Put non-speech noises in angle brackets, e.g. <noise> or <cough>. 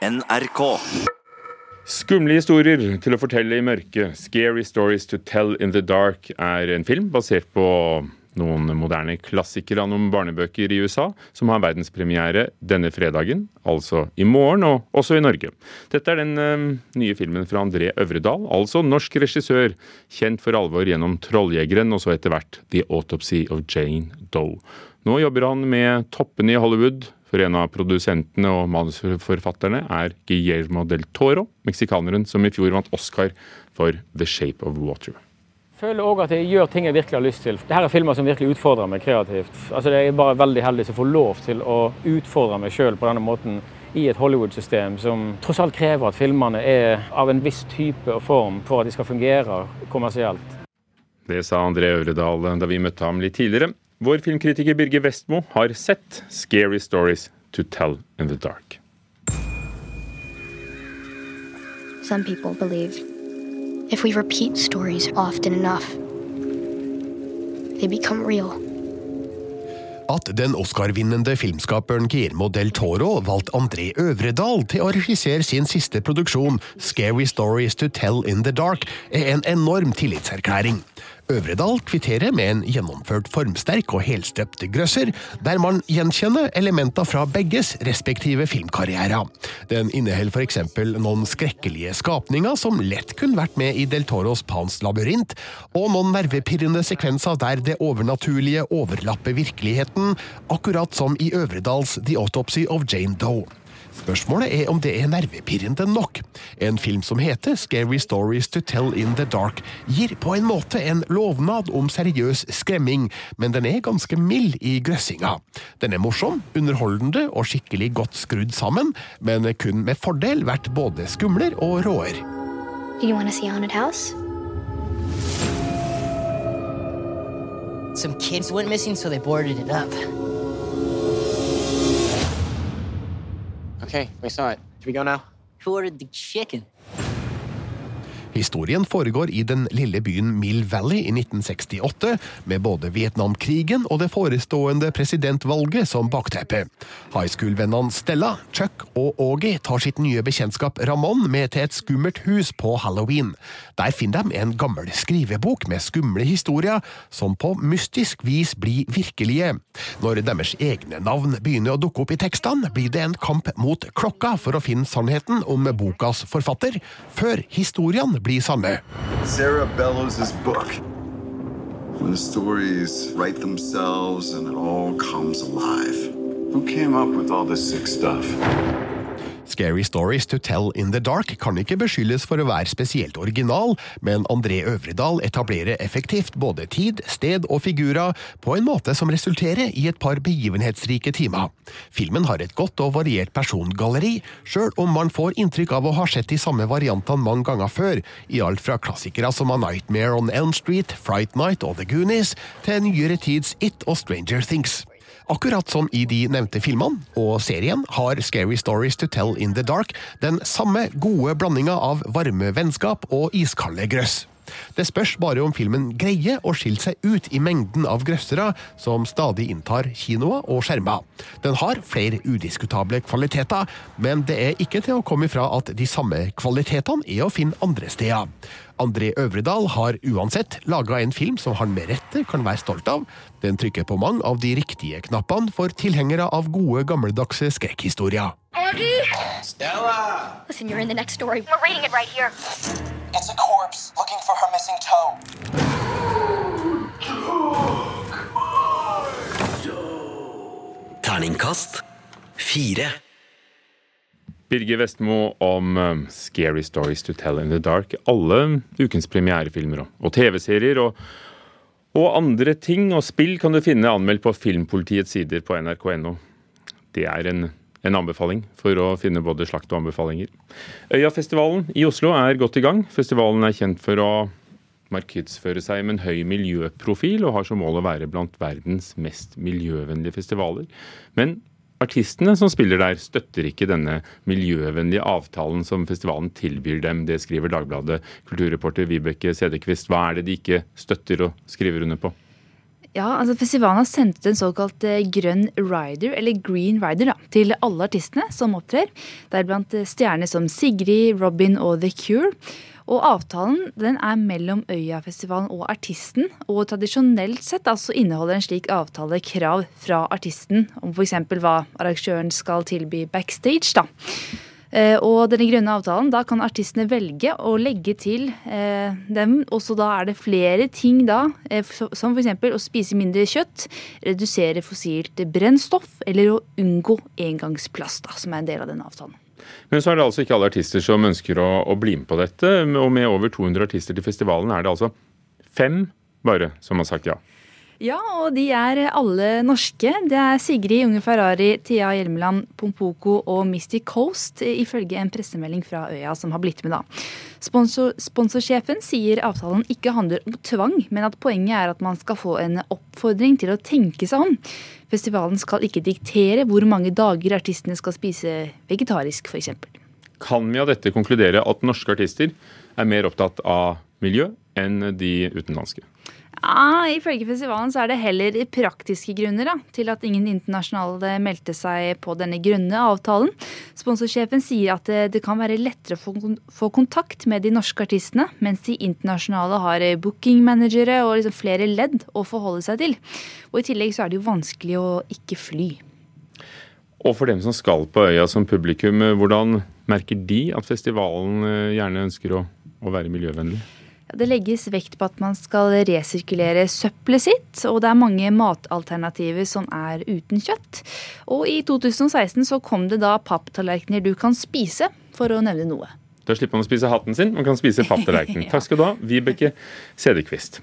NRK. Skumle historier til å fortelle i mørket. 'Scary Stories to Tell in the Dark' er en film basert på noen moderne klassikere av noen barnebøker i USA, som har verdenspremiere denne fredagen, altså i morgen, og også i Norge. Dette er den uh, nye filmen fra André Øvredal, altså norsk regissør, kjent for alvor gjennom 'Trolljegeren' og så etter hvert 'The Autopsy of Jane Doe'. Nå jobber han med toppene i Hollywood, for en av produsentene og manusforfatterne er Guillermo del Toro, meksikaneren som i fjor vant Oscar for The Shape of Water. Jeg føler òg at jeg gjør ting jeg virkelig har lyst til. Dette er filmer som virkelig utfordrer meg kreativt. Altså, jeg er bare veldig heldig som får lov til å utfordre meg sjøl på denne måten i et Hollywood-system som tross alt krever at filmene er av en viss type og form for at de skal fungere kommersielt. Det sa André Øvredal da vi møtte ham litt tidligere. Vår filmkritiker Birger Vestmo har sett 'Scary Stories to Tell in the Dark'. Some people believe if we repeat stories often enough, they become real. At den Oscar-vinnende filmskaperen Guillermo del Toro valgte André Øvredal til å regissere sin siste produksjon, 'Scary Stories to Tell in the Dark', er en enorm tillitserklæring. Øvredal kvitterer med en gjennomført formsterk og helstøpt grøsser, der man gjenkjenner elementer fra begges respektive filmkarrierer. Den inneholder f.eks. noen skrekkelige skapninger som lett kunne vært med i Del Toros Pans labyrint, og noen nervepirrende sekvenser der det overnaturlige overlapper virkeligheten, akkurat som i Øvredals The Autopsy of Jane Doe. Spørsmålet er om det er nervepirrende nok. En film som heter Scary Stories to Tell in the Dark, gir på en måte en lovnad om seriøs skremming, men den er ganske mild i grøssinga. Den er morsom, underholdende og skikkelig godt skrudd sammen, men kun med fordel vært både skumler og råer. Do you want to see Haunted House? Some kids went missing, so they boarded it up. Okay, we saw it. Should we go now? Who ordered the chicken? Historien foregår i den lille byen Mill Valley i 1968, med både Vietnamkrigen og det forestående presidentvalget som bakteppe. High school-vennene Stella, Chuck og Augie tar sitt nye bekjentskap Ramón med til et skummelt hus på halloween. Der finner de en gammel skrivebok med skumle historier, som på mystisk vis blir virkelige. Når deres egne navn begynner å dukke opp i tekstene, blir det en kamp mot klokka for å finne sannheten om bokas forfatter, før historiene blir Sarah Bellows' book. When the stories write themselves and it all comes alive. Who came up with all this sick stuff? Scary Stories to Tell in the Dark kan ikke beskyldes for å være spesielt original, men André Øvredal etablerer effektivt både tid, sted og figurer på en måte som resulterer i et par begivenhetsrike timer. Filmen har et godt og variert persongalleri, sjøl om man får inntrykk av å ha sett de samme variantene mange ganger før, i alt fra klassikere som A Nightmare on Elm Street, Fright Night og The Goonies, til nyere tids It og Stranger Things. Akkurat som i de nevnte filmene og serien har Scary Stories to Tell in the Dark den samme gode blandinga av varme vennskap og iskalde grøss. Det spørs bare om filmen greier å skille seg ut i mengden av grøssere som stadig inntar kinoer og skjermer. Den har flere udiskutable kvaliteter, men det er ikke til å komme ifra at de samme kvalitetene er å finne andre steder. André Øvredal har uansett laga en film som han med rette kan være stolt av. Den trykker på mange av de riktige knappene for tilhengere av gode, gammeldagse skrekkhistorier. Augie! Stella! Listen, you're in the next story. We're reading it right here. It's a corpse looking fire. Birger Vestmo om um, Scary Stories to Tell in the Dark. Alle ukens premierefilmer og, og TV-serier og, og andre ting og spill kan du finne anmeldt på Filmpolitiets sider på nrk.no. Det er en, en anbefaling for å finne både slakt og anbefalinger. Øyafestivalen i Oslo er godt i gang. Festivalen er kjent for å markedsføre seg med en høy miljøprofil og har som mål å være blant verdens mest miljøvennlige festivaler. Men artistene som spiller der, støtter ikke denne miljøvennlige avtalen som festivalen tilbyr dem. Det skriver Dagbladet. Kulturreporter Vibeke Sedekvist, hva er det de ikke støtter og skriver under på? Ja, altså Festivalen har sendt ut en såkalt eh, grønn rider, eller green rider, da, til alle artistene som opptrer. Deriblant eh, stjerner som Sigrid, Robin og The Cure. Og avtalen den er mellom Øyafestivalen og artisten. Og tradisjonelt sett altså inneholder en slik avtale krav fra artisten om f.eks. hva arrangøren skal tilby backstage. da. Eh, og denne grønne avtalen, da kan artistene velge å legge til eh, dem. Også da er det flere ting da, eh, som f.eks. å spise mindre kjøtt, redusere fossilt brennstoff eller å unngå engangsplast, da, som er en del av denne avtalen. Men så er det altså ikke alle artister som ønsker å, å bli med på dette. Og med over 200 artister til festivalen er det altså fem bare som har sagt ja. Ja, og de er alle norske. Det er Sigrid Unge Ferrari, Tia Hjelmeland, Pompoko og Misty Coast, ifølge en pressemelding fra Øya som har blitt med, da. Sponsor, sponsorsjefen sier avtalen ikke handler om tvang, men at poenget er at man skal få en oppfordring til å tenke seg om. Festivalen skal ikke diktere hvor mange dager artistene skal spise vegetarisk, f.eks. Kan vi av dette konkludere at norske artister er mer opptatt av miljø enn de utenlandske? Ja, Ifølge festivalen så er det heller praktiske grunner da, til at ingen internasjonale meldte seg på denne grønne avtalen. Sponsorsjefen sier at det, det kan være lettere å få, kontakt med de norske artistene, mens de internasjonale har bookingmanagere og liksom flere ledd å forholde seg til. Og I tillegg så er det jo vanskelig å ikke fly. Og for dem som skal på øya som publikum, hvordan merker de at festivalen eh, gjerne ønsker å, å være miljøvennlig? Det legges vekt på at man skal resirkulere søppelet sitt, og det er mange matalternativer som er uten kjøtt. Og i 2016 så kom det da papptallerkener du kan spise, for å nevne noe. Da slipper man å spise hatten sin, man kan spise <laughs> papptallerkenen. Takk skal du ha, Vibeke Cederquist.